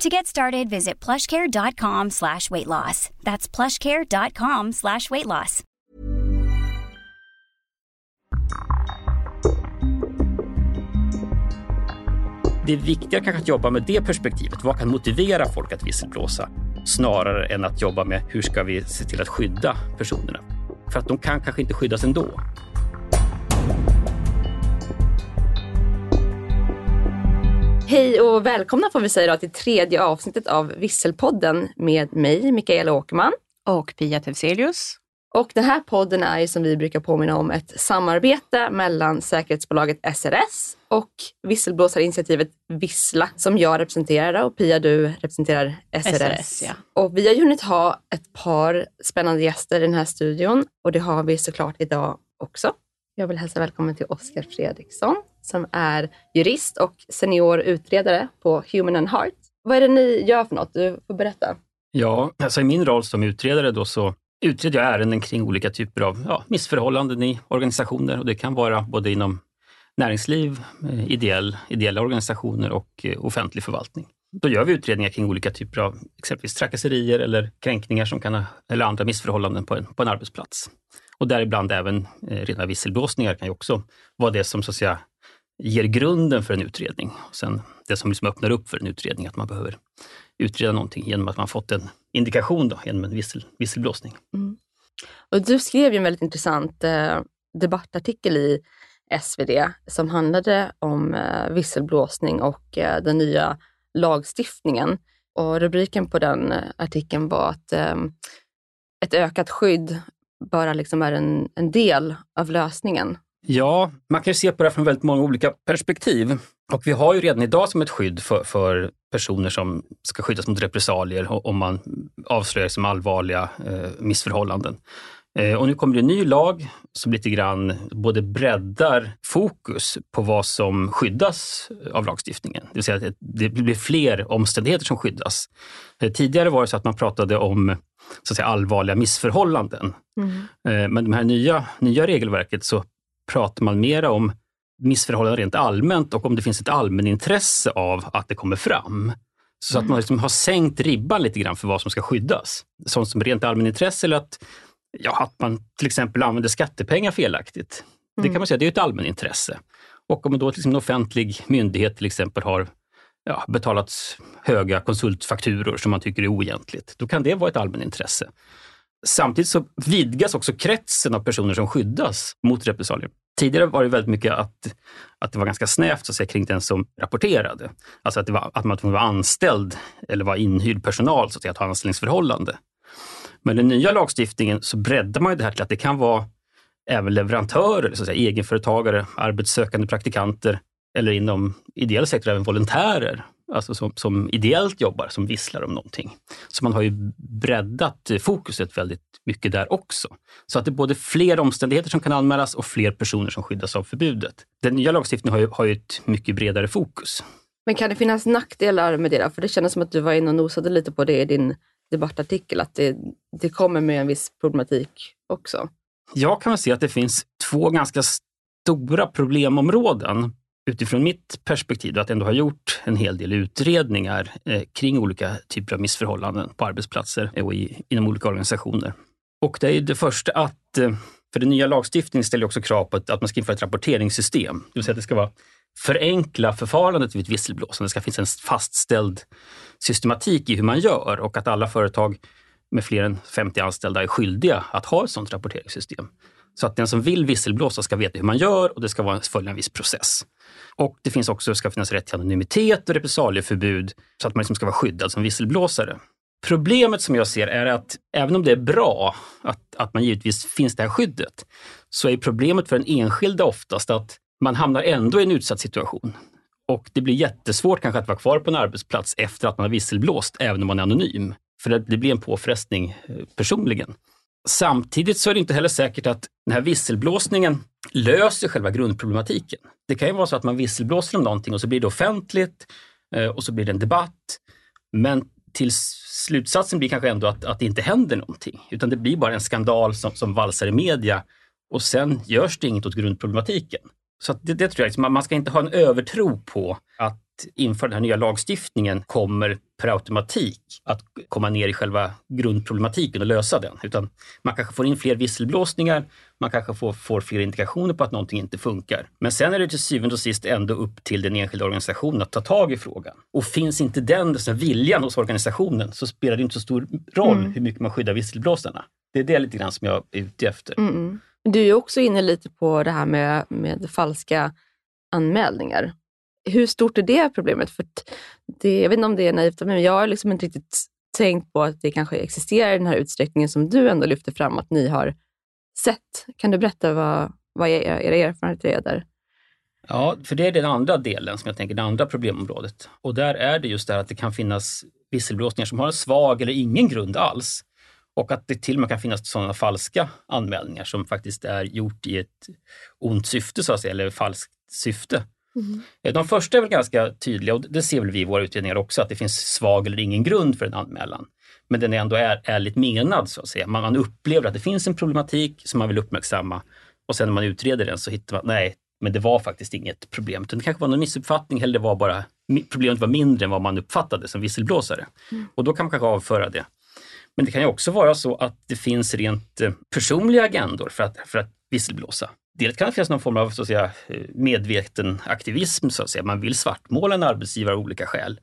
To get started, visit plushcare.com slash weight loss. That's plushcare.com slash weight loss. Det är viktigare kanske att jobba med det perspektivet. Vad kan motivera folk att visselblåsa? Snarare än att jobba med hur ska vi se till att skydda personerna? För att de kan kanske inte skyddas ändå. Hej och välkomna får vi säga då till tredje avsnittet av Visselpodden med mig, Mikaela Åkerman. Och Pia Tevselius. Och den här podden är som vi brukar påminna om ett samarbete mellan säkerhetsbolaget SRS och visselblåsarinitiativet Vissla som jag representerar och Pia du representerar SRS. SRS, ja. Och vi har ju hunnit ha ett par spännande gäster i den här studion och det har vi såklart idag också. Jag vill hälsa välkommen till Oskar Fredriksson som är jurist och senior utredare på Human and Heart. Vad är det ni gör för något? Du får berätta. Ja, alltså i min roll som utredare då så utreder jag ärenden kring olika typer av ja, missförhållanden i organisationer och det kan vara både inom näringsliv, eh, ideell, ideella organisationer och eh, offentlig förvaltning. Då gör vi utredningar kring olika typer av exempelvis trakasserier eller kränkningar som kan ha, eller andra missförhållanden på en, på en arbetsplats. Och däribland även eh, rena visselblåsningar kan ju också vara det som så att säga ger grunden för en utredning. Och sen det som liksom öppnar upp för en utredning, att man behöver utreda någonting genom att man fått en indikation då, genom en vissel, visselblåsning. Mm. Och du skrev ju en väldigt intressant eh, debattartikel i SvD som handlade om eh, visselblåsning och eh, den nya lagstiftningen. Och rubriken på den eh, artikeln var att eh, ett ökat skydd bara liksom är en, en del av lösningen. Ja, man kan ju se på det här från väldigt många olika perspektiv. Och vi har ju redan idag som ett skydd för, för personer som ska skyddas mot repressalier om man avslöjar som allvarliga eh, missförhållanden. Eh, och nu kommer det en ny lag som lite grann både breddar fokus på vad som skyddas av lagstiftningen. Det vill säga att det blir fler omständigheter som skyddas. Eh, tidigare var det så att man pratade om så att säga, allvarliga missförhållanden. Eh, Men det här nya, nya regelverket så pratar man mera om missförhållanden rent allmänt och om det finns ett allmänintresse av att det kommer fram. Så att man liksom har sänkt ribban lite grann för vad som ska skyddas. Sånt som rent allmänintresse eller att, ja, att man till exempel använder skattepengar felaktigt. Det kan man säga, det är ett allmänintresse. Och om då till exempel en offentlig myndighet till exempel har ja, betalat höga konsultfakturor som man tycker är oegentligt, då kan det vara ett allmänintresse. Samtidigt så vidgas också kretsen av personer som skyddas mot repressalier. Tidigare var det väldigt mycket att, att det var ganska snävt så att säga, kring den som rapporterade. Alltså att, det var, att man var anställd eller var inhyrd personal, så att, säga, att ha anställningsförhållande. Men den nya lagstiftningen så breddar man ju det här till att det kan vara även leverantörer, så att säga, egenföretagare, arbetssökande praktikanter eller inom ideell sektor även volontärer, alltså som, som ideellt jobbar, som visslar om någonting. Så man har ju breddat eh, fokuset väldigt mycket där också. Så att det är både fler omständigheter som kan anmälas och fler personer som skyddas av förbudet. Den nya lagstiftningen har ju, har ju ett mycket bredare fokus. Men kan det finnas nackdelar med det? Då? För det kändes som att du var inne och nosade lite på det i din debattartikel, att det, det kommer med en viss problematik också. Jag kan väl se att det finns två ganska stora problemområden utifrån mitt perspektiv, att ändå ha gjort en hel del utredningar eh, kring olika typer av missförhållanden på arbetsplatser och i, inom olika organisationer. Och det är ju det första att, eh, för den nya lagstiftningen ställer också krav på att, att man ska införa ett rapporteringssystem. Det vill säga att det ska vara förenkla förfarandet vid ett visselblåsande. Det ska finnas en fastställd systematik i hur man gör och att alla företag med fler än 50 anställda är skyldiga att ha ett sådant rapporteringssystem. Så att den som vill visselblåsa ska veta hur man gör och det ska följa en viss process. Och det finns också, ska finnas rätt till anonymitet och repressalieförbud så att man liksom ska vara skyddad som visselblåsare. Problemet som jag ser är att även om det är bra att, att man givetvis finns det här skyddet, så är problemet för den enskilda oftast att man hamnar ändå i en utsatt situation. Och det blir jättesvårt kanske att vara kvar på en arbetsplats efter att man har visselblåst, även om man är anonym. För det, blir en påfrestning eh, personligen. Samtidigt så är det inte heller säkert att den här visselblåsningen löser själva grundproblematiken. Det kan ju vara så att man visselblåser om någonting och så blir det offentligt eh, och så blir det en debatt. Men till slutsatsen blir kanske ändå att, att det inte händer någonting, utan det blir bara en skandal som, som valsar i media och sen görs det inget åt grundproblematiken. Så det, det, tror jag, liksom, man ska inte ha en övertro på att införa den här nya lagstiftningen kommer per automatik att komma ner i själva grundproblematiken och lösa den. Utan man kanske får in fler visselblåsningar, man kanske får, får fler indikationer på att någonting inte funkar. Men sen är det till syvende och sist ändå upp till den enskilda organisationen att ta tag i frågan. Och finns inte den så viljan hos organisationen så spelar det inte så stor roll mm. hur mycket man skyddar visselblåsarna. Det är det lite grann som jag är ute efter. Mm. Du är också inne lite på det här med, med falska anmälningar. Hur stort är det problemet? För det, jag vet inte om det är naivt men jag har liksom inte riktigt tänkt på att det kanske existerar i den här utsträckningen som du ändå lyfter fram att ni har sett. Kan du berätta vad, vad era, era erfarenheter är där? Ja, för det är den andra delen som jag tänker, det andra problemområdet. Och där är det just det här att det kan finnas visselblåsningar som har en svag eller ingen grund alls. Och att det till och med kan finnas sådana falska anmälningar som faktiskt är gjort i ett ont syfte, så att säga, eller falskt syfte. Mm. De första är väl ganska tydliga och det ser väl vi i våra utredningar också, att det finns svag eller ingen grund för en anmälan. Men den är ändå är, ärligt menad, så att säga. Man, man upplever att det finns en problematik som man vill uppmärksamma och sen när man utreder den så hittar man, nej, men det var faktiskt inget problem. Det kanske var någon missuppfattning eller det var bara, problemet var mindre än vad man uppfattade som visselblåsare. Mm. Och då kan man kanske avföra det. Men det kan ju också vara så att det finns rent eh, personliga agendor för att, för att visselblåsa. Det kan finnas någon form av så att säga, eh, medveten aktivism, så att säga. man vill svartmåla en arbetsgivare av olika skäl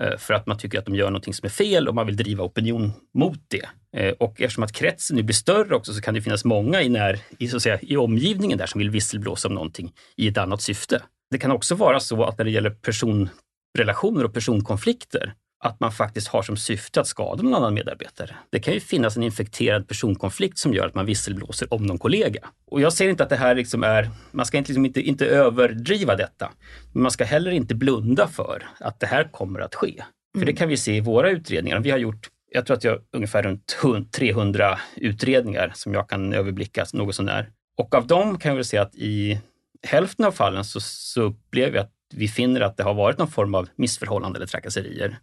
eh, för att man tycker att de gör någonting som är fel och man vill driva opinion mot det. Eh, och eftersom att kretsen nu blir större också så kan det finnas många i, när, i, så att säga, i omgivningen där som vill visselblåsa om någonting i ett annat syfte. Det kan också vara så att när det gäller personrelationer och personkonflikter att man faktiskt har som syfte att skada någon annan medarbetare. Det kan ju finnas en infekterad personkonflikt som gör att man visselblåser om någon kollega. Och jag säger inte att det här liksom är, man ska inte, liksom inte, inte överdriva detta. Men man ska heller inte blunda för att det här kommer att ske. För det mm. kan vi se i våra utredningar. Vi har gjort jag tror att jag har ungefär runt 300 utredningar som jag kan överblicka något sånär. Och av dem kan jag väl säga att i hälften av fallen så, så upplever vi att vi finner att det har varit någon form av missförhållande eller trakasserier.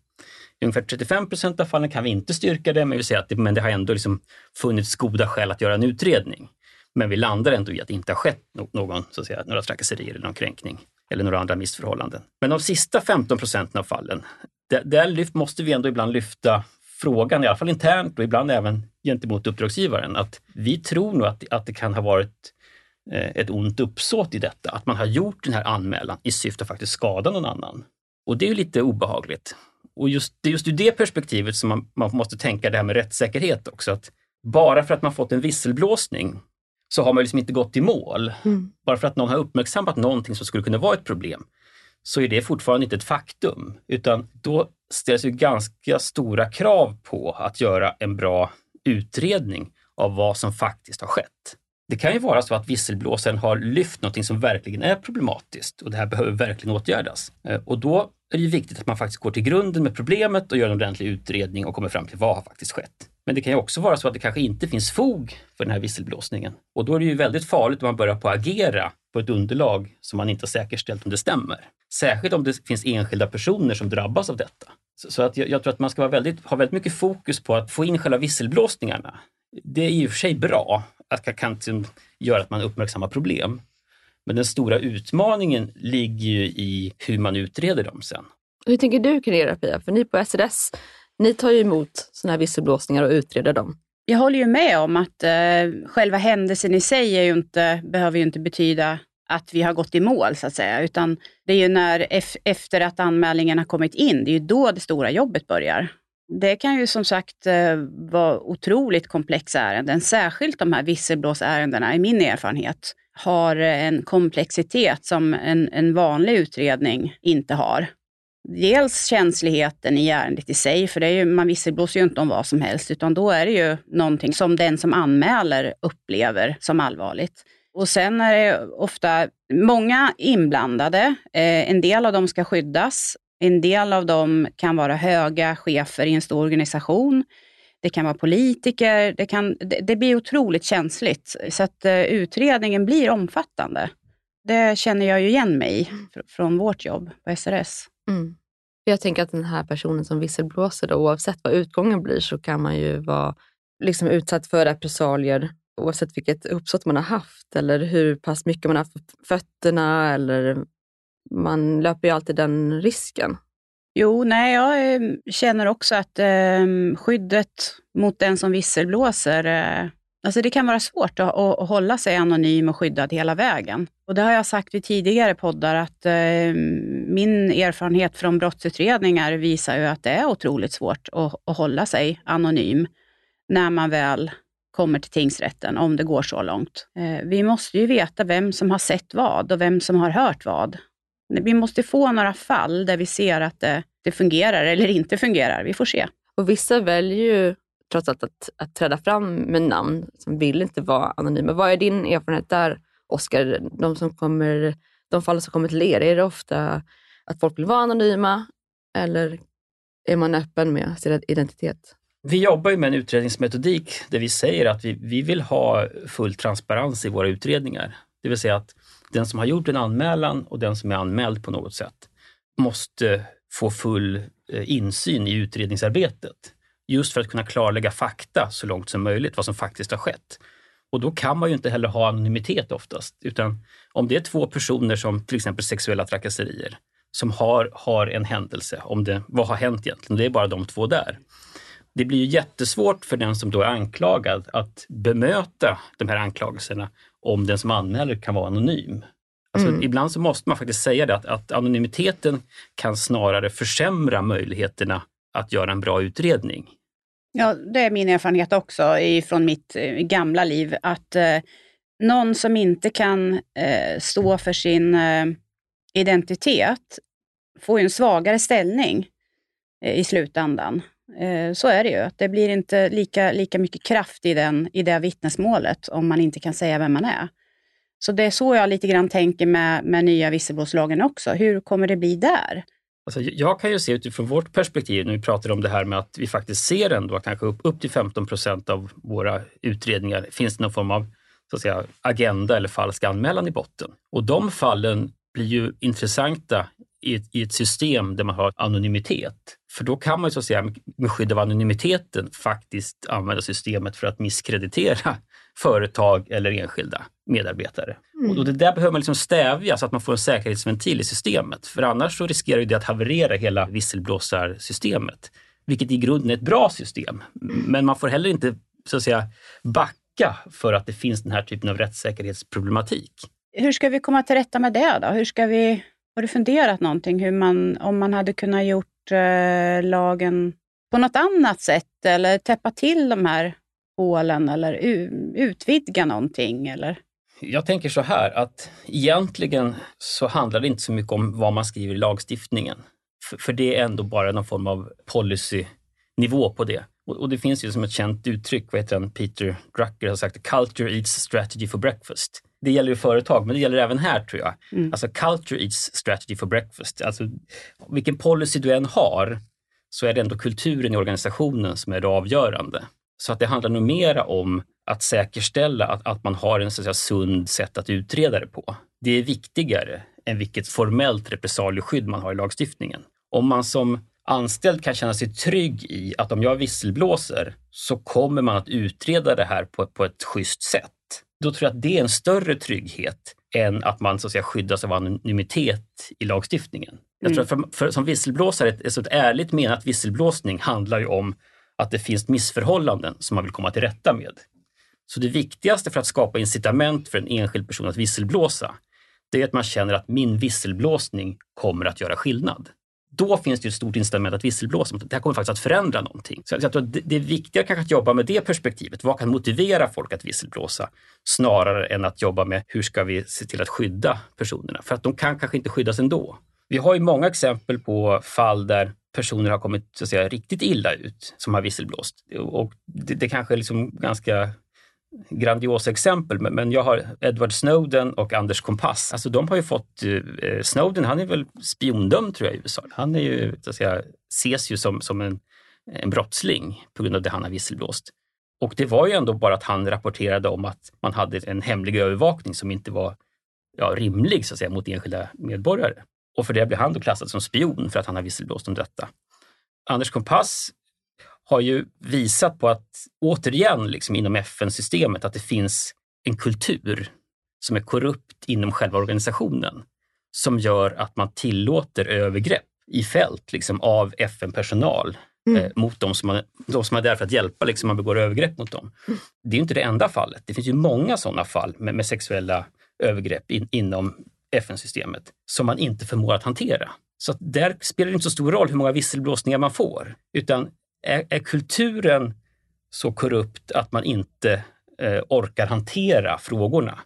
I ungefär 35 procent av fallen kan vi inte styrka det, men vi säger att det, men det har ändå liksom funnits goda skäl att göra en utredning. Men vi landar ändå i att det inte har skett någon, så att säga, några trakasserier eller någon kränkning eller några andra missförhållanden. Men de sista 15 procenten av fallen, där, lyft, måste vi ändå ibland lyfta frågan, i alla fall internt och ibland även gentemot uppdragsgivaren, att vi tror nog att, att det kan ha varit ett ont uppsåt i detta, att man har gjort den här anmälan i syfte att faktiskt skada någon annan. Och det är lite obehagligt. Och just, det är just ur det perspektivet som man, man måste tänka det här med rättssäkerhet också. Att bara för att man fått en visselblåsning så har man liksom inte gått i mål. Mm. Bara för att någon har uppmärksammat någonting som skulle kunna vara ett problem så är det fortfarande inte ett faktum. Utan då ställs ju ganska stora krav på att göra en bra utredning av vad som faktiskt har skett. Det kan ju vara så att visselblåsaren har lyft någonting som verkligen är problematiskt och det här behöver verkligen åtgärdas. Eh, och då är det viktigt att man faktiskt går till grunden med problemet och gör en ordentlig utredning och kommer fram till vad har faktiskt skett. Men det kan ju också vara så att det kanske inte finns fog för den här visselblåsningen. Och då är det ju väldigt farligt om man börjar på att agera på ett underlag som man inte har säkerställt om det stämmer. Särskilt om det finns enskilda personer som drabbas av detta. Så, att jag, jag, tror att man ska vara väldigt, ha väldigt mycket fokus på att få in själva visselblåsningarna. Det är i och för sig bra att kan liksom göra att man uppmärksammar problem. Men den stora utmaningen ligger ju i hur man utreder dem sen. Hur tänker du kring det Pia? För ni på SRS, ni tar ju emot sådana här visselblåsningar och utreder dem. Jag håller ju med om att eh, själva händelsen i sig är ju inte, behöver ju inte betyda att vi har gått i mål, så att säga. Utan det är ju när, efter att anmälningen har kommit in, det är ju då det stora jobbet börjar. Det kan ju som sagt eh, vara otroligt komplexa ärenden, särskilt de här visselblåsärendena, i min erfarenhet, har en komplexitet som en, en vanlig utredning inte har. Dels känsligheten i ärendet i sig, för det är ju, man visselblåser ju inte om vad som helst, utan då är det ju någonting som den som anmäler upplever som allvarligt. Och sen är det ofta många inblandade. Eh, en del av dem ska skyddas. En del av dem kan vara höga chefer i en stor organisation. det kan vara politiker, det, kan, det, det blir otroligt känsligt. Så att uh, utredningen blir omfattande. Det känner jag ju igen mig i fr från vårt jobb på SRS. Mm. Jag tänker att den här personen som visselblåser, då, oavsett vad utgången blir, så kan man ju vara liksom utsatt för repressalier oavsett vilket uppsåt man har haft eller hur pass mycket man har haft på fötterna. Eller man löper ju alltid den risken. Jo, nej, jag eh, känner också att eh, skyddet mot den som visselblåser, eh, alltså det kan vara svårt att, att, hålla sig anonym och skyddad hela vägen. Och Det har jag sagt vid tidigare poddar, att eh, min erfarenhet från brottsutredningar visar ju att det är otroligt svårt att, att hålla sig anonym när man väl kommer till tingsrätten, om det går så långt. Eh, vi måste ju veta vem som har sett vad och vem som har hört vad. Vi måste få några fall där vi ser att det, det fungerar eller inte fungerar. Vi får se. Och vissa väljer ju trots allt att, att träda fram med namn som vill inte vara anonyma. Vad är din erfarenhet där, Oskar? De, som kommer, de fall som kommer till er, är det ofta att folk vill vara anonyma eller är man öppen med sin identitet? Vi jobbar ju med en utredningsmetodik där vi säger att vi, vi vill ha full transparens i våra utredningar. Det vill säga att den som har gjort en anmälan och den som är anmäld på något sätt måste få full eh, insyn i utredningsarbetet. Just för att kunna klarlägga fakta så långt som möjligt, vad som faktiskt har skett. Och då kan man ju inte heller ha anonymitet oftast, utan om det är två personer som till exempel sexuella trakasserier, som har, har en händelse, om det, vad har hänt egentligen? Det är bara de två där det blir ju jättesvårt för den som då är anklagad att bemöta de här anklagelserna om den som anmäler kan vara anonym. Alltså, mm. Ibland så måste man faktiskt säga det att, att anonymiteten kan snarare försämra möjligheterna att göra en bra utredning. Ja, det är min erfarenhet också från mitt eh, gamla liv, att eh, någon som inte kan eh, stå för sin eh, identitet får en svagare ställning eh, i slutändan. Eh, så är det ju. Det blir inte lika, lika mycket kraft i, den, i det vittnesmålet om man inte kan säga vem man är. Så det är så jag lite grann tänker med, med nya visselblåslagen också. Hur kommer det bli där? Alltså, jag kan ju se utifrån vårt perspektiv när vi pratar om det här med att vi faktiskt ser ändå kanske upp, upp till 15 procent av våra utredningar finns det någon form av så att säga, agenda eller falsk anmälan i botten. Och de fallen blir ju intressanta i ett, i ett system där man har anonymitet. För då kan man så att säga med skydd av anonymiteten faktiskt använda systemet för att misskreditera företag eller enskilda medarbetare. Mm. Och det där behöver man liksom stävja så att man får en säkerhetsventil i systemet. För annars så riskerar det att haverera hela visselblåsarsystemet. Vilket i grunden är ett bra system. Men man får heller inte så att säga backa för att det finns den här typen av rättssäkerhetsproblematik. Hur ska vi komma till rätta med det då? Hur ska vi har du funderat någonting hur man, om man hade kunnat gjort eh, lagen på något annat sätt eller täppa till de här hålen eller utvidga någonting? Eller? Jag tänker så här att egentligen så handlar det inte så mycket om vad man skriver i lagstiftningen. För, för det är ändå bara någon form av policynivå på det. Och, och, det finns ju som ett känt uttryck, vad heter han, Peter Drucker har sagt, “culture eats strategy for breakfast” det gäller ju företag, men det gäller även här tror jag. Mm. Alltså culture eats strategy for breakfast. Alltså, vilken policy du än har så är det ändå kulturen i organisationen som är det avgörande. Så att det handlar nog mera om att säkerställa att, att man har en så att säga, sund sätt att utreda det på. Det är viktigare än vilket formellt repressalieskydd man har i lagstiftningen. Om man som anställd kan känna sig trygg i att om jag visselblåser så kommer man att utreda det här på, på ett schysst sätt då tror jag att det är en större trygghet än att man så att säga, skyddas av anonymitet i lagstiftningen. Jag tror mm. att för, för, som visselblåsare, ett, ett, ett ärligt menat visselblåsning handlar ju om att det finns missförhållanden som man vill komma till rätta med. Så det viktigaste för att skapa incitament för en enskild person att visselblåsa, det är att man känner att min visselblåsning kommer att göra skillnad då finns det ett stort incitament att visselblåsa. Det här kommer faktiskt att förändra någonting. Så jag tror att det är viktigare kanske att jobba med det perspektivet. Vad kan motivera folk att visselblåsa? Snarare än att jobba med hur ska vi se till att skydda personerna? För att de kan kanske inte skyddas ändå. Vi har ju många exempel på fall där personer har kommit så att säga, riktigt illa ut som har visselblåst. Och det, det kanske är liksom ganska grandiosa exempel, men jag har Edward Snowden och Anders Kompass. Alltså de har ju fått, eh, eh Snowden han är väl spiondömd tror jag i USA. Han är ju, så att säga, ses ju som, som en en brottsling på grund av det han har visselblåst. Och det var ju ändå bara att han rapporterade om att man hade en hemlig övervakning som inte var ja, rimlig så att säga, mot enskilda medborgare. Och för det blev han då klassad som spion för att han har visselblåst om detta. Anders Kompass har ju visat på att, återigen liksom inom FN-systemet, att det finns en kultur som är korrupt inom själva organisationen som gör att man tillåter övergrepp i fält liksom, av FN-personal mm. eh, mot de som, man, de som är där för att hjälpa, liksom, man begår övergrepp mot dem. Mm. Det är inte det enda fallet. Det finns ju många sådana fall med, med sexuella övergrepp in, inom FN-systemet som man inte förmår att hantera. Så där spelar det inte så stor roll hur många visselblåsningar man får, utan är, är kulturen så korrupt att man inte eh, orkar hantera frågorna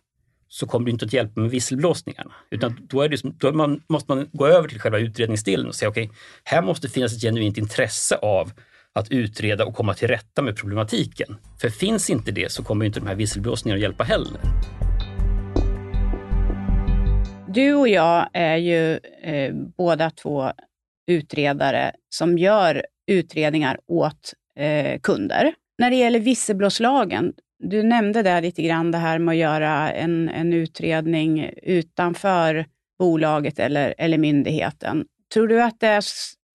så kommer det inte att hjälpa med visselblåsningarna. Utan då, är det, då man, måste man gå över till själva utredningsdelen och säga okej, okay, här måste finnas ett genuint intresse av att utreda och komma till rätta med problematiken. För finns inte det så kommer inte de här visselblåsningarna att hjälpa heller. Du och jag är ju eh, båda två utredare som gör utredningar åt eh, kunder. När det gäller visselblåslagen, du nämnde där lite grann det här med att göra en, en utredning utanför bolaget eller, eller myndigheten. Tror du att det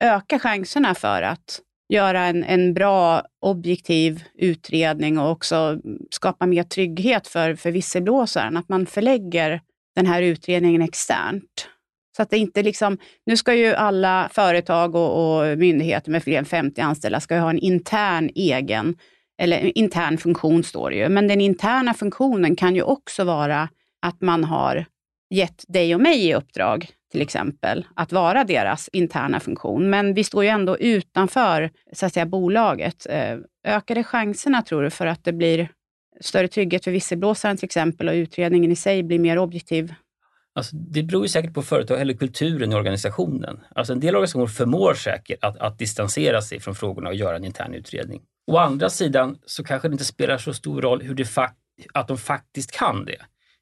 ökar chanserna för att göra en, en bra objektiv utredning och också skapa mer trygghet för, för visselblåsaren? Att man förlägger den här utredningen externt. Så att det inte liksom, nu ska ju alla företag och, och myndigheter med fler än 50 anställda ska ha en intern egen, eller intern funktion står det ju, men den interna funktionen kan ju också vara att man har gett dig och mig i uppdrag, till exempel, att vara deras interna funktion. Men vi står ju ändå utanför så att säga, bolaget. Eh, ökar det chanserna, tror du, för att det blir större trygghet för visselblåsaren till exempel och utredningen i sig blir mer objektiv? Alltså, det beror ju säkert på företag eller kulturen i organisationen. Alltså, en del organisationer förmår säkert att, att distansera sig från frågorna och göra en intern utredning. Å andra sidan så kanske det inte spelar så stor roll hur det att de faktiskt kan det.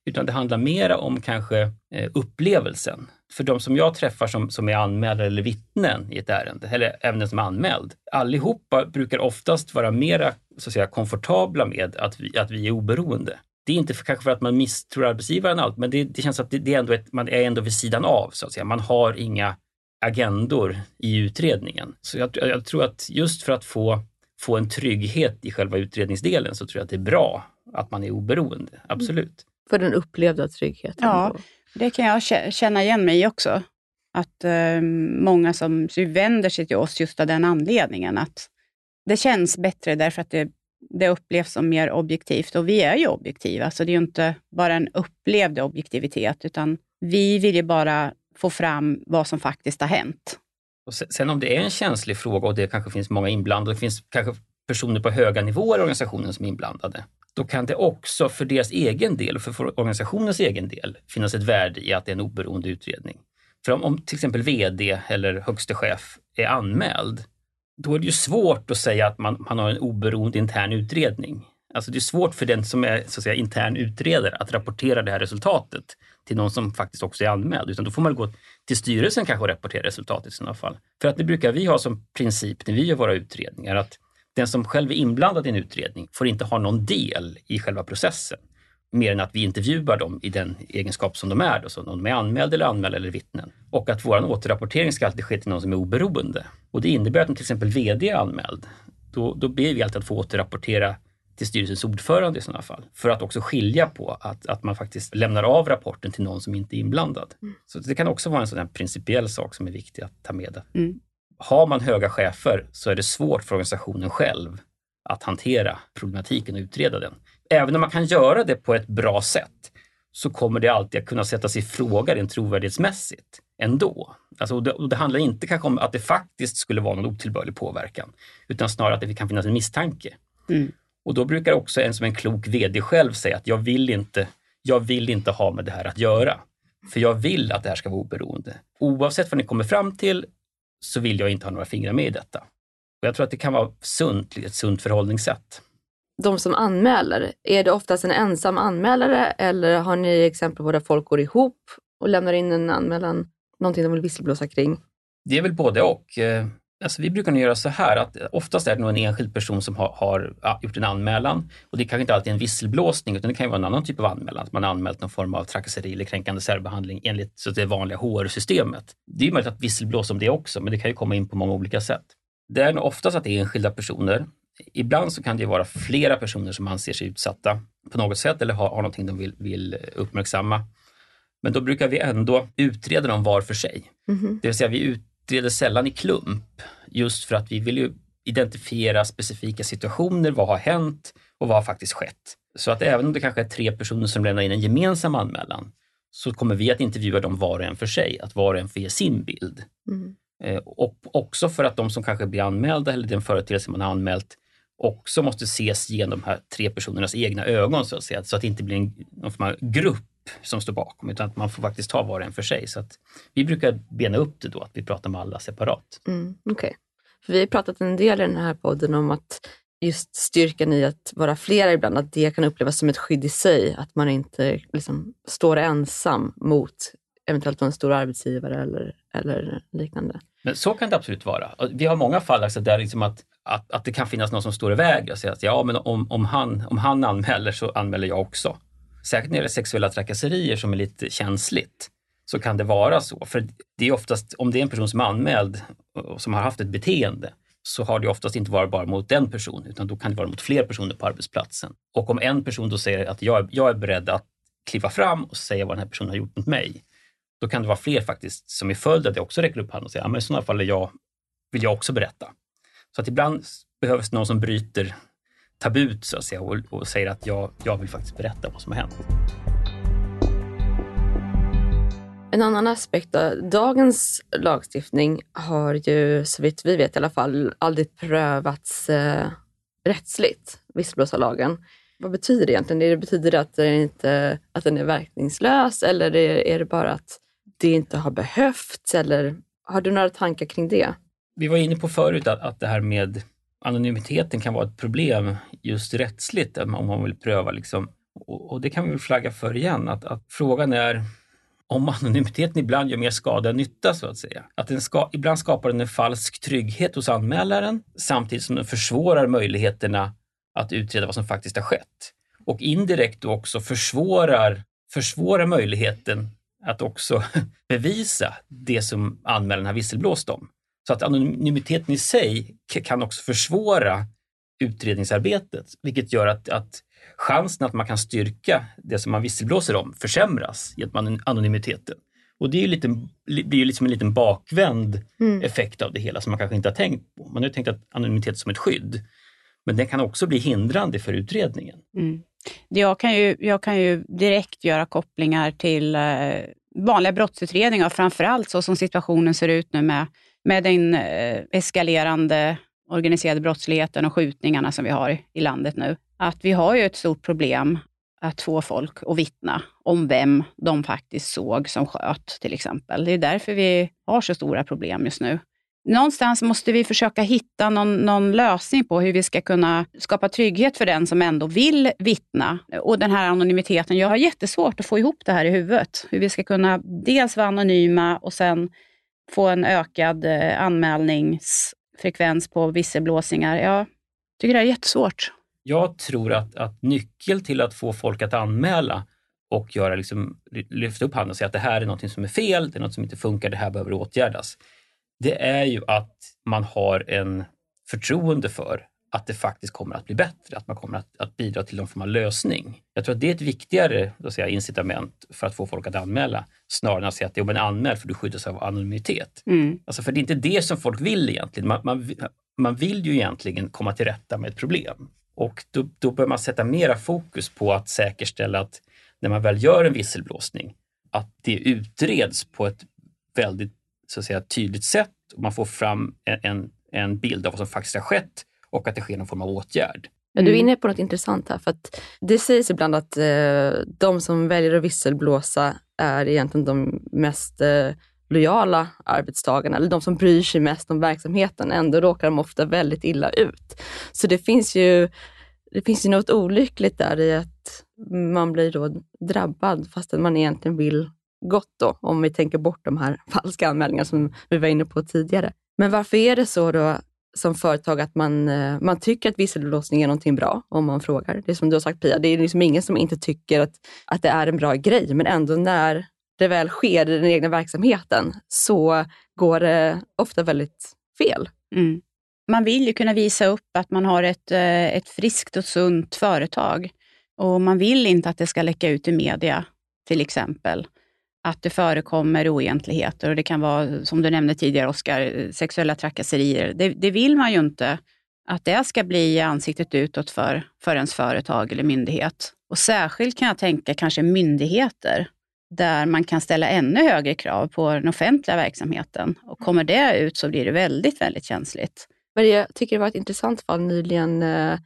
Utan det handlar mera om kanske eh, upplevelsen. För de som jag träffar som, som är anmälda eller vittnen i ett ärende, eller även den som är anmäld, allihopa brukar oftast vara mera så att säga, komfortabla med att vi, att vi är oberoende. Det är inte för, kanske för att man misstror arbetsgivaren allt, men det, det känns att det, det, är ändå ett, man är ändå vid sidan av. så att säga. Man har inga agendor i utredningen. Så jag, jag tror att just för att få, få en trygghet i själva utredningsdelen så tror jag att det är bra att man är oberoende. Absolut. För den upplevda tryggheten? Ja, det kan jag känna igen mig i också. Att eh, många som vänder sig till oss just av den anledningen. Att det känns bättre därför att det, det upplevs som mer objektivt. Och vi är ju objektiva, så det är ju inte bara en upplevd objektivitet, utan vi vill ju bara få fram vad som faktiskt har hänt. Och sen om det är en känslig fråga och det kanske finns många inblandade, det finns kanske personer på höga nivåer i organisationen som är inblandade, då kan det också för deras egen del och för organisationens egen del finnas ett värde i att det är en oberoende utredning. För om, om till exempel VD eller högste chef är anmäld, då är det ju svårt att säga att man, man har en oberoende intern utredning. Alltså det är svårt för den som är så att säga, intern utredare att rapportera det här resultatet till någon som faktiskt också är anmäld. Utan då får man gå till styrelsen kanske och rapportera resultatet i sådana fall. För att det brukar vi ha som princip när vi gör våra utredningar att den som själv är inblandad i en utredning får inte ha någon del i själva processen. Mer än att vi intervjuar dem i den egenskap som de är, då, så om de är anmälda eller anmälda eller vittnen. Och att vår återrapportering ska alltid ske till någon som är oberoende. Och det innebär att om till exempel VD är anmäld, då, då ber vi alltid att få återrapportera till styrelsens ordförande i sådana fall. För att också skilja på att, att man faktiskt lämnar av rapporten till någon som inte är inblandad. Mm. Så det kan också vara en sån principiell sak som är viktig att ta med. Mm har man höga chefer så är det svårt för organisationen själv att hantera problematiken och utreda den. Även om man kan göra det på ett bra sätt så kommer det alltid att kunna sättas i fråga rent trovärdighetsmässigt ändå. Alltså, och det, och det handlar inte kanske om att det faktiskt skulle vara någon otillbörlig påverkan, utan snarare att det kan finnas en misstanke. Mm. Och då brukar också en som en klok VD själv säga att jag vill inte, jag vill inte ha med det här att göra. För jag vill att det här ska vara oberoende. Oavsett vad ni kommer fram till så vill jag inte ha några fingrar med i detta. Och jag tror att det kan vara sunt, ett sunt förhållningssätt. De som anmäler, är det oftast en ensam anmälare eller har ni exempel på där folk går ihop och lämnar in en anmälan, någonting de vill visselblåsa kring? Det är väl både och. Eh, alltså, vi brukar nog göra så här att oftast är det nog en enskild person som har, har gjort en anmälan och det kanske inte alltid är en visselblåsning utan det kan ju vara en annan typ av anmälan. Att man har anmält någon form av trakasseri eller kränkande särbehandling enligt så det vanliga HR-systemet. Det är möjligt att visselblåsa om det också men det kan ju komma in på många olika sätt. Det är nog oftast att det är enskilda personer. Ibland så kan det vara flera personer som anser sig utsatta på något sätt eller har, har någonting de vill, vill uppmärksamma. Men då brukar vi ändå utreda dem var för sig. Mm. Det vill säga vi utreder sällan i klump just för att vi vill ju identifiera specifika situationer. Vad har hänt och vad har faktiskt skett? Så att även om det kanske är tre personer som lämnar in en gemensam anmälan så kommer vi att intervjua dem var och en för sig, att var och en får ge sin bild. Mm. Eh, och också för att de som kanske blir anmälda eller den företeelse man har anmält också måste ses genom de här tre personernas egna ögon så att säga, så att det inte blir en, någon form av grupp som står bakom utan att man får faktiskt ta var och en för sig. Så att vi brukar bena upp det då, att vi pratar med alla separat. Mm, okay. För vi har pratat en del i den här podden om att just styrkan i att vara flera ibland, att det kan upplevas som ett skydd i sig. Att man inte liksom står ensam mot eventuellt en stor arbetsgivare eller, eller liknande. Men så kan det absolut vara. Vi har många fall alltså där liksom att, att, att det kan finnas någon som står i vägen och säger att ja, men om, om, han, om han anmäler så anmäler jag också. Särskilt när det gäller sexuella trakasserier som är lite känsligt så kan det vara så. För det är oftast, om det är en person som är anmäld och som har haft ett beteende så har det oftast inte varit bara mot den personen utan då kan det vara mot fler personer på arbetsplatsen. Och om en person då säger att jag, jag är beredd att kliva fram och säga vad den här personen har gjort mot mig, då kan det vara fler faktiskt som i följd av det också räcker upp handen och säger att ja, i sådana fall är jag, vill jag också berätta. Så att ibland behövs någon som bryter tabut så att säga och, och säger att jag, jag vill faktiskt berätta vad som har hänt. En annan aspekt av dagens lagstiftning har ju, så vitt vi vet i alla fall, aldrig prövats eh, rättsligt, visselblåsarlagen. Vad betyder det egentligen? Det betyder det att det inte, att den är verkningslös eller är det bara att det inte har behövts? Eller har du några tankar kring det? Vi var inne på förut att, att det här med anonymiteten kan vara ett problem just rättsligt om man vill pröva. Liksom. Och, och det kan vi väl flagga för igen, att, att frågan är om anonymiteten ibland gör mer skada än nytta så att säga. Att den ska, ibland skapar den en falsk trygghet hos anmälaren samtidigt som den försvårar möjligheterna att utreda vad som faktiskt har skett. Och indirekt också försvårar, försvårar möjligheten att också bevisa det som anmälaren har visselblåst om. Så att anonymiteten i sig kan också försvåra utredningsarbetet, vilket gör att, att chansen att man kan styrka det som man visselblåser om försämras genom anonymiteten. Och det är ju lite, blir ju liksom en liten bakvänd mm. effekt av det hela som man kanske inte har tänkt på. Man har tänkt att anonymitet som ett skydd, men den kan också bli hindrande för utredningen. Mm. Jag, kan ju, jag kan ju direkt göra kopplingar till eh, vanliga brottsutredningar, framförallt så som situationen ser ut nu med, med den eh, eskalerande organiserade brottsligheten och skjutningarna som vi har i landet nu att vi har ju ett stort problem att få folk att vittna om vem de faktiskt såg som sköt, till exempel. Det är därför vi har så stora problem just nu. Någonstans måste vi försöka hitta någon, någon, lösning på hur vi ska kunna skapa trygghet för den som ändå vill vittna. Och den här anonymiteten, jag har jättesvårt att få ihop det här i huvudet. Hur vi ska kunna dels vara anonyma och sen få en ökad eh, anmälningsfrekvens på visselblåsningar. Jag tycker det är jättesvårt jag tror att, att nyckeln till att få folk att anmäla och göra liksom, lyfta upp handen och säga att det här är något som är fel, det är något som inte funkar, det här behöver åtgärdas. Det är ju att man har en förtroende för att det faktiskt kommer att bli bättre, att man kommer att, att bidra till någon form av lösning. Jag tror att det är ett viktigare då säga, incitament för att få folk att anmäla snarare än att säga att det är en anmäl för du skyddas av anonymitet. Mm. Alltså för det är inte det som folk vill egentligen. Man, man, man vill ju egentligen komma till rätta med ett problem. Och då, då bör man sätta mera fokus på att säkerställa att när man väl gör en visselblåsning, att det utreds på ett väldigt så att säga, tydligt sätt och man får fram en, en bild av vad som faktiskt har skett och att det sker någon form av åtgärd. Men du är mm. inne på något intressant här, för att det sägs ibland att eh, de som väljer att visselblåsa är egentligen de mest eh, lojala arbetstagarna, eller de som bryr sig mest om verksamheten. Ändå råkar de ofta väldigt illa ut. Så det finns ju, det finns ju något olyckligt där i att man blir då drabbad fastän man egentligen vill gott då, om vi tänker bort de här falska anmälningarna som vi var inne på tidigare. Men varför är det så då som företag att man, eh, man tycker att visselblåsning är någonting bra om man frågar? Det är som du har sagt Pia, det är liksom ingen som inte tycker att, att det är en bra grej, men ändå när det väl sker i den egna verksamheten så går det ofta väldigt fel. Mm. Man vill ju kunna visa upp att man har ett, eh, ett friskt och sunt företag. Och man vill inte att det ska läcka ut i media, till exempel. Att det förekommer oegentligheter och det kan vara, som du nämnde tidigare Oskar, sexuella trakasserier. Det, det, vill man ju inte att det ska bli ansiktet utåt för, för ens företag eller myndighet. Och särskilt kan jag tänka kanske myndigheter, där man kan ställa ännu högre krav på den offentliga verksamheten. Och kommer det ut så blir det väldigt, väldigt känsligt. Men jag tycker det var ett intressant fall nyligen eh,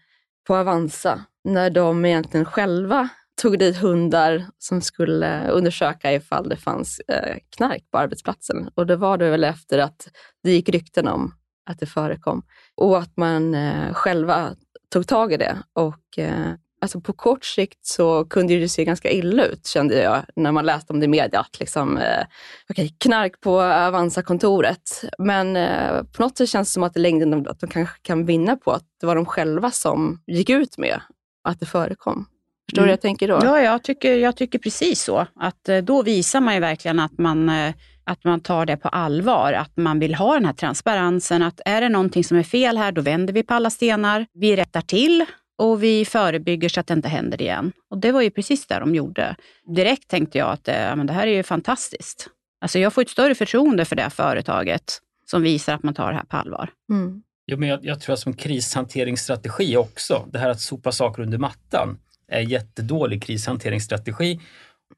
på Avanza, när de egentligen själva tog dit hundar som skulle undersöka ifall det fanns eh, knark på arbetsplatsen. Och det var det väl efter att det gick rykten om att det förekom. Och att man eh, själva tog tag i det. Och eh, alltså på kort sikt så kunde det se ganska illa ut, kände jag, när man läste om det i media. Att liksom, eh, okay, knark på Avanza-kontoret. Men eh, på något sätt känns det som att i längden att de kanske kan vinna på att det var de själva som gick ut med att det förekom. Förstår du mm. jag tänker då? Ja, jag tycker, jag tycker precis så. Att eh, då visar man ju verkligen att man, eh, att man tar det på allvar, att man vill ha den här transparensen. Att är det någonting som är fel här, då vänder vi på alla stenar. Vi rättar till och vi förebygger så att det inte händer igen. Och det var ju precis det de gjorde. Direkt tänkte jag att äh, men det här är ju fantastiskt. Alltså jag får ett större förtroende för det här företaget som visar att man tar det här på allvar. Mm. Jo, men jag, jag tror att som krishanteringsstrategi också, det här att sopa saker under mattan är jättedålig krishanteringsstrategi.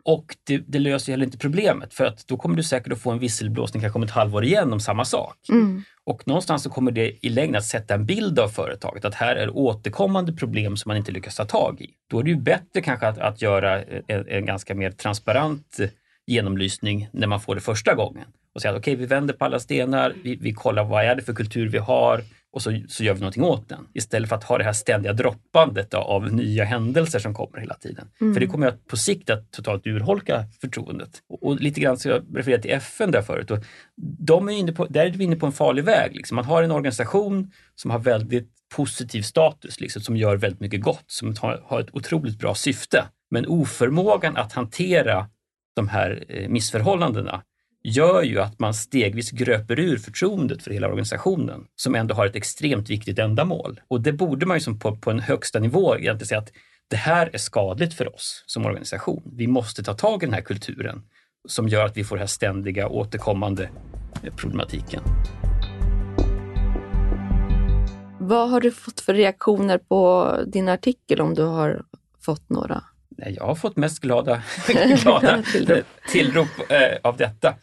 Och det, det, löser heller inte problemet för att då kommer du säkert att få en visselblåsning kanske om ett halvår igen om samma sak. Mm. Och någonstans så kommer det i längden att sätta en bild av företaget, att här är återkommande problem som man inte lyckas ta tag i. Då är det ju bättre kanske att, att göra en, en ganska mer transparent genomlysning när man får det första gången och säga att okej, okay, vi vänder på alla stenar, vi, vi kollar vad är det för kultur vi har, och så, så gör vi någonting åt den. Istället för att ha det här ständiga droppandet av nya händelser som kommer hela tiden. Mm. För det kommer att på sikt att totalt urholka förtroendet. Och, och lite grann så jag refererade till FN där förut. Och de är inne på, där är vi inne på en farlig väg. Liksom. Man har en organisation som har väldigt positiv status, liksom, som gör väldigt mycket gott, som har, har ett otroligt bra syfte. Men oförmågan att hantera de här eh, missförhållandena gör ju att man stegvis gröper ur förtroendet för hela organisationen som ändå har ett extremt viktigt ändamål. Och det borde man ju som på, på en högsta nivå egentligen säga att det här är skadligt för oss som organisation. Vi måste ta tag i den här kulturen som gör att vi får den här ständiga återkommande eh, problematiken. Vad har du fått för reaktioner på din artikel om du har fått några? Nej, jag har fått mest glada, glada tillrop eh, av detta.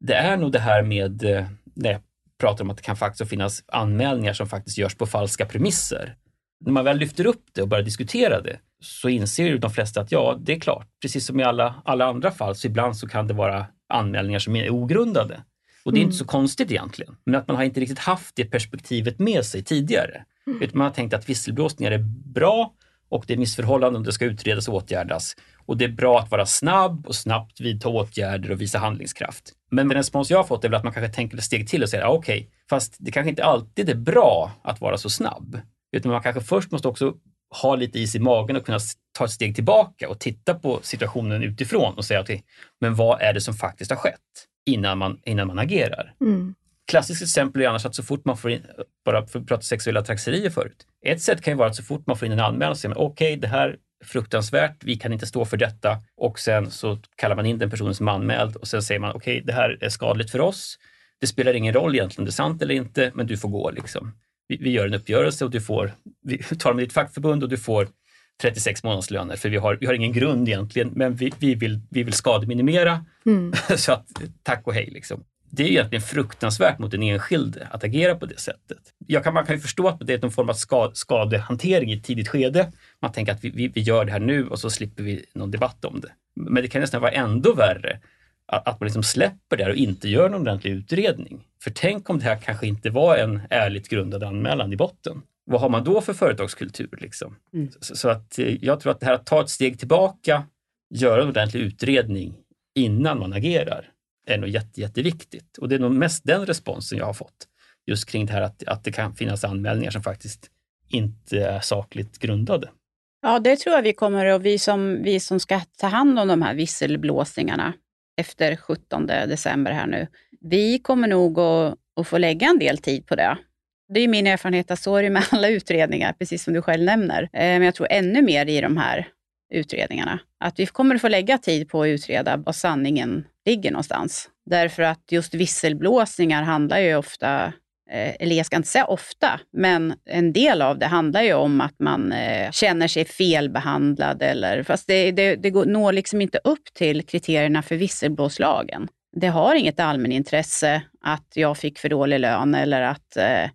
Det är nog det här med, eh, när jag pratar om att det kan faktiskt finnas anmälningar som faktiskt görs på falska premisser. När man väl lyfter upp det och börjar diskutera det så inser ju de flesta att ja, det är klart, precis som i alla, alla andra fall, så ibland så kan det vara anmälningar som är ogrundade. Och det är mm. inte så konstigt egentligen, men att man har inte riktigt haft det perspektivet med sig tidigare. Mm. Utan man har tänkt att visselblåsningar är bra och det är missförhållanden och det ska utredas och åtgärdas. Och det är bra att vara snabb och snabbt vidta åtgärder och visa handlingskraft. Men den respons jag har fått är väl att man kanske tänker ett steg till och säger, ah, okej, okay, fast det kanske inte alltid är bra att vara så snabb. Utan man kanske först måste också ha lite is i magen och kunna ta ett steg tillbaka och titta på situationen utifrån och säga, okay, men vad är det som faktiskt har skett innan man, innan man agerar? Mm klassiskt exempel är annars att så fort man får in, bara för att prata sexuella trakasserier förut. Ett sätt kan ju vara att så fort man får in en anmälan så säger man okej, okay, det här är fruktansvärt, vi kan inte stå för detta och sen så kallar man in den personen som anmäld och sen säger man okej, okay, det här är skadligt för oss. Det spelar ingen roll egentligen om det är sant eller inte, men du får gå liksom. Vi, vi gör en uppgörelse och du får, vi talar med ditt fackförbund och du får 36 månadslöner för vi har, vi har ingen grund egentligen, men vi, vi, vill, vi vill skademinimera. Mm. så att tack och hej liksom det är egentligen fruktansvärt mot den enskilde att agera på det sättet. Jag kan, man kan ju förstå att det är någon form av skad, skadehantering i ett tidigt skede. Man tänker att vi, vi, vi, gör det här nu och så slipper vi någon debatt om det. Men det kan nästan vara ändå värre att, att man liksom släpper det här och inte gör någon ordentlig utredning. För tänk om det här kanske inte var en ärligt grundad anmälan i botten. Vad har man då för företagskultur? Liksom? Mm. Så, så, att eh, jag tror att det här att ta ett steg tillbaka, göra en ordentlig utredning innan man agerar är nog jätte, jätteviktigt. Och det är nog mest den responsen jag har fått. just kring det här att, att det kan finnas anmälningar som faktiskt inte är sakligt grundade. Ja, det tror jag vi kommer och vi som, vi som ska ta hand om de här visselblåsningarna efter 17 december här nu, vi kommer nog att, att få lägga en del tid på det. Det är min erfarenhet att så är det med alla utredningar, precis som du själv nämner. Eh, men jag tror ännu mer i de här utredningarna. Att vi kommer att få lägga tid på att utreda var sanningen ligger någonstans. Därför att just visselblåsningar handlar ju ofta, eh, eller jag ska inte säga ofta, men en del av det handlar ju om att man eh, känner sig felbehandlad. Eller, fast det, det, det når liksom inte upp till kriterierna för visselblåslagen. Det har inget allmänintresse att jag fick för dålig lön eller att eh,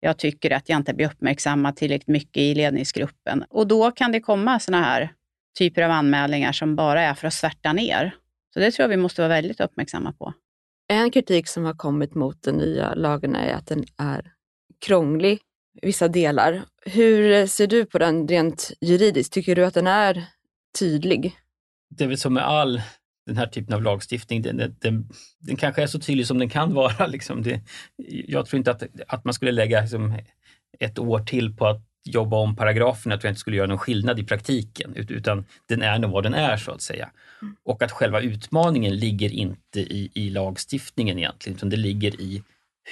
jag tycker att jag inte blir uppmärksammad tillräckligt mycket i ledningsgruppen. Och då kan det komma sådana här typer av anmälningar som bara är för att svärta ner. Så det tror jag vi måste vara väldigt uppmärksamma på. En kritik som har kommit mot den nya lagen är att den är krånglig i vissa delar. Hur ser du på den rent juridiskt? Tycker du att den är tydlig? Det är väl som med all den här typen av lagstiftning, den, den, den, den kanske är så tydlig som den kan vara. Liksom. Det, jag tror inte att, att man skulle lägga liksom, ett år till på att jobba om paragraferna tror jag inte skulle göra någon skillnad i praktiken, utan den är nog vad den är så att säga. Mm. Och att själva utmaningen ligger inte i, i lagstiftningen egentligen, utan det ligger i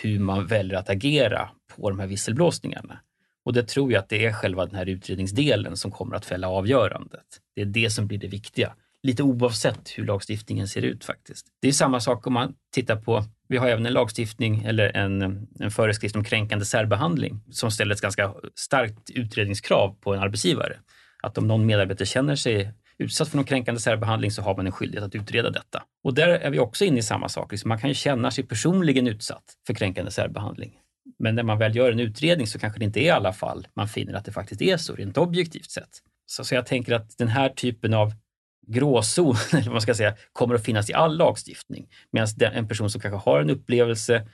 hur man väljer att agera på de här visselblåsningarna. Och det tror jag att det är själva den här utredningsdelen som kommer att fälla avgörandet. Det är det som blir det viktiga lite oavsett hur lagstiftningen ser ut faktiskt. Det är samma sak om man tittar på, vi har även en lagstiftning eller en, en föreskrift om kränkande särbehandling som ställer ett ganska starkt utredningskrav på en arbetsgivare. Att om någon medarbetare känner sig utsatt för någon kränkande särbehandling så har man en skyldighet att utreda detta. Och där är vi också inne i samma sak. Liksom, man kan ju känna sig personligen utsatt för kränkande särbehandling. Men när man väl gör en utredning så kanske det inte är i alla fall man finner att det faktiskt är så rent objektivt sett. Så, så jag tänker att den här typen av gråzon, eller vad man ska säga, kommer att finnas i all lagstiftning. Medan en person som kanske har en upplevelse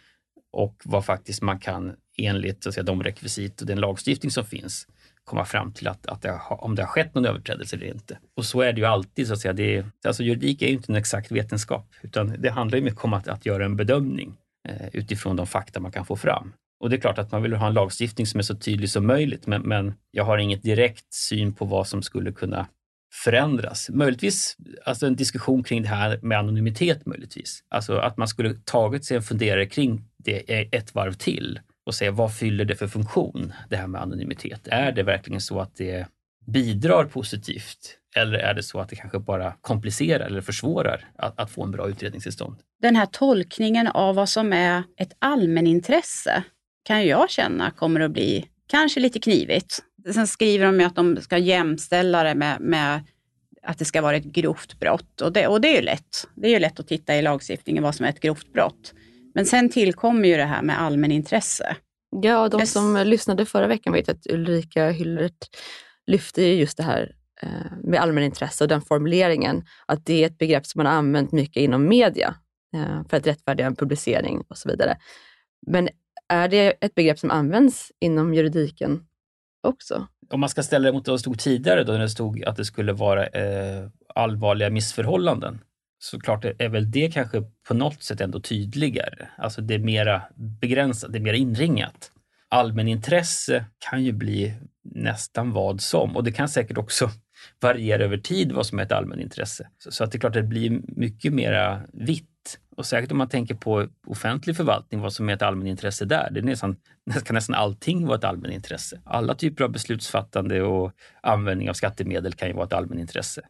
och vad faktiskt man kan enligt så att säga, de rekvisit och den lagstiftning som finns komma fram till att, att det har, om det har skett någon överträdelse eller inte. Och så är det ju alltid. så att säga. Det alltså juridik är ju inte en exakt vetenskap utan det handlar ju mycket om att, att göra en bedömning eh, utifrån de fakta man kan få fram. Och det är klart att man vill ha en lagstiftning som är så tydlig som möjligt men, men jag har inget direkt syn på vad som skulle kunna förändras. Möjligtvis alltså en diskussion kring det här med anonymitet möjligtvis. Alltså att man skulle tagit sig en funderare kring det ett varv till och se vad fyller det för funktion, det här med anonymitet. Är det verkligen så att det bidrar positivt eller är det så att det kanske bara komplicerar eller försvårar att, att få en bra utredningstillstånd? Den här tolkningen av vad som är ett allmänintresse kan jag känna kommer att bli kanske lite knivigt. Sen skriver de ju att de ska jämställa det med, med att det ska vara ett grovt brott. Och det, och det är ju lätt. Det är ju lätt att titta i lagstiftningen vad som är ett grovt brott. Men sen tillkommer ju det här med allmänintresse. Ja, de yes. som lyssnade förra veckan vet att Ulrika Hyllert lyfte just det här eh, med allmänintresse och den formuleringen, att det är ett begrepp som man har använt mycket inom media eh, för att rättfärdiga en publicering och så vidare. Men är det ett begrepp som används inom juridiken också. Om man ska ställa det mot vad det stod tidigare då när det stod att det skulle vara eh, allvarliga missförhållanden. Så klart är väl det kanske på något sätt ändå tydligare. Alltså det är mera begränsat, det är mera inringat. Allmänintresse kan ju bli nästan vad som och det kan säkert också variera över tid vad som är ett allmänintresse. Så, så att det är klart att det blir mycket mera vitt och säkert om man tänker på offentlig förvaltning, vad som är ett allmänintresse där. Det är nästan, kan nästan allting vara ett allmänintresse. Alla typer av beslutsfattande och användning av skattemedel kan ju vara ett allmänintresse.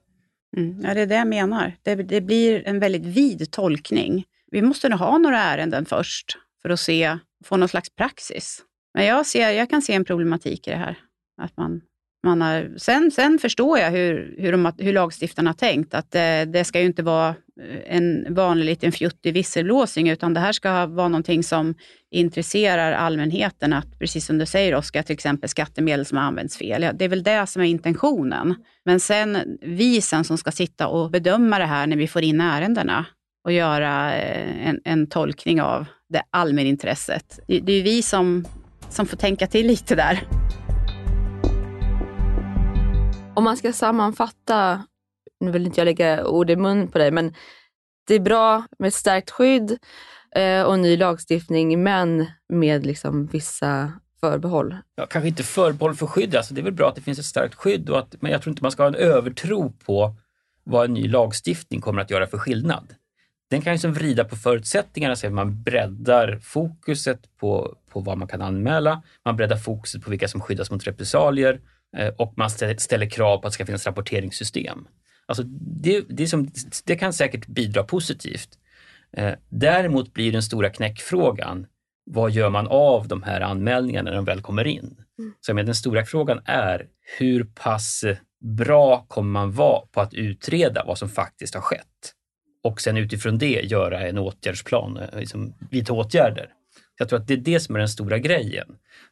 Mm, ja, det är det jag menar. Det, det, blir en väldigt vid tolkning. Vi måste nog ha några ärenden först för att se, få någon slags praxis. Men jag, ser, jag kan se en problematik i det här. Att man man har, sen, sen förstår jag hur, hur, de, hur lagstiftarna har tänkt, att det, det ska ju inte vara eh, en vanlig liten fjuttig visselblåsning, utan det här ska vara någonting som intresserar allmänheten, att precis som du säger Oskar, till exempel skattemedel som har använts fel. Det är väl det som är intentionen. Men sen vi sen som ska sitta och bedöma det här när vi får in ärendena och göra eh, en, en tolkning av det allmänintresset. Det, det är vi som, som får tänka till lite där. Om man ska sammanfatta, nu vill inte jag lägga ord i mun på dig, men det är bra med ett stärkt skydd eh, och ny lagstiftning, men med liksom vissa förbehåll. Ja, kanske inte förbehåll för skydd, alltså det är väl bra att det finns ett starkt skydd, och att, men jag tror inte man ska ha en övertro på vad en ny lagstiftning kommer att göra för skillnad. Den kan liksom vrida på förutsättningarna, så att man breddar fokuset på, på vad man kan anmäla, man breddar fokuset på vilka som skyddas mot repressalier eh, och man ställer krav på att det ska finnas rapporteringssystem. Alltså det, det, som, det kan säkert bidra positivt. Eh, däremot blir den stora knäckfrågan, vad gör man av de här anmälningarna när de väl kommer in? Mm. Så men den stora frågan är, hur pass bra kommer man vara på att utreda vad som faktiskt har skett? Och sen utifrån det göra en åtgärdsplan, eh, liksom, vidta åtgärder. Jag tror att det är det som är den stora grejen.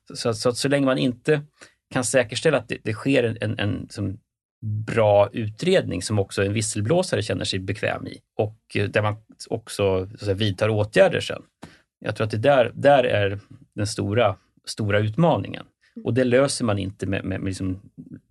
Så, så, så, så länge man inte kan säkerställa att det, det sker en, en, en som bra utredning som också en visselblåsare känner sig bekväm i och eh, där man också så säga, vidtar åtgärder sen. Jag tror att det där, där är den stora, stora utmaningen. Och det löser man inte med, med, med liksom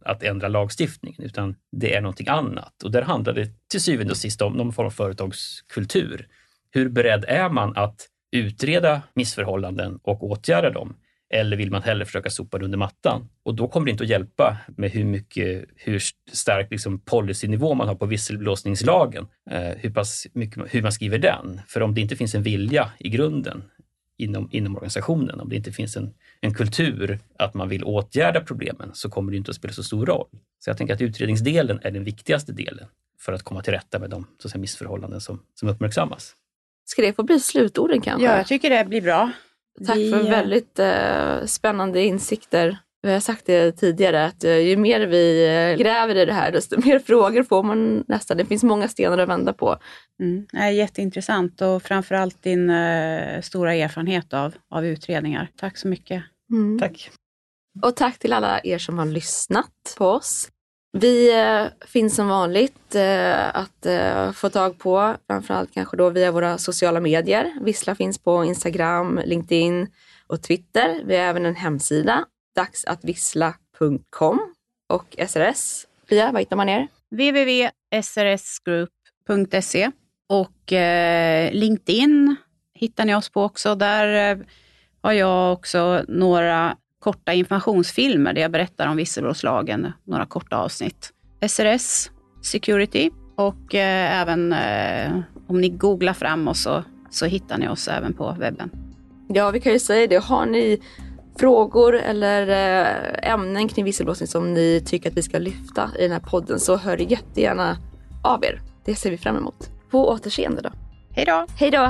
att ändra lagstiftningen, utan det är någonting annat. Och där handlar det till syvende och sist om någon form av företagskultur. Hur beredd är man att utreda missförhållanden och åtgärda dem? Eller vill man hellre försöka sopa det under mattan? Och då kommer det inte att hjälpa med hur mycket, hur stark liksom policynivå man har på visselblåsningslagen, eh, hur, pass mycket, hur man skriver den. För om det inte finns en vilja i grunden inom, inom organisationen, om det inte finns en, en kultur att man vill åtgärda problemen, så kommer det inte att spela så stor roll. Så jag tänker att utredningsdelen är den viktigaste delen för att komma till rätta med de så säga, missförhållanden som, som uppmärksammas. Ska det få bli slutorden kanske? Ja, jag tycker det blir bra. Tack vi... för väldigt eh, spännande insikter. Vi har sagt det tidigare att eh, ju mer vi eh, gräver i det här desto mer frågor får man nästan. Det finns många stenar att vända på. Mm. Det är jätteintressant och framförallt din uh, stora erfarenhet av, av utredningar. Tack så mycket. Mm. Tack. Och tack till alla er som har lyssnat på oss. Vi eh, finns som vanligt eh, att eh, få tag på, framförallt kanske då via våra sociala medier. Vissla finns på Instagram, LinkedIn och Twitter. Vi har även en hemsida, dagsattvissla.com och SRS. Pia, vad hittar man er? www.srsgroup.se och LinkedIn hittar ni oss på också. Där har jag också några korta informationsfilmer där jag berättar om visselblåslagen, några korta avsnitt. SRS Security och eh, även eh, om ni googlar fram oss så, så hittar ni oss även på webben. Ja, vi kan ju säga det. Har ni frågor eller eh, ämnen kring visselblåsning som ni tycker att vi ska lyfta i den här podden så hör jättegärna av er. Det ser vi fram emot. På återseende då. Hej då! Hej då!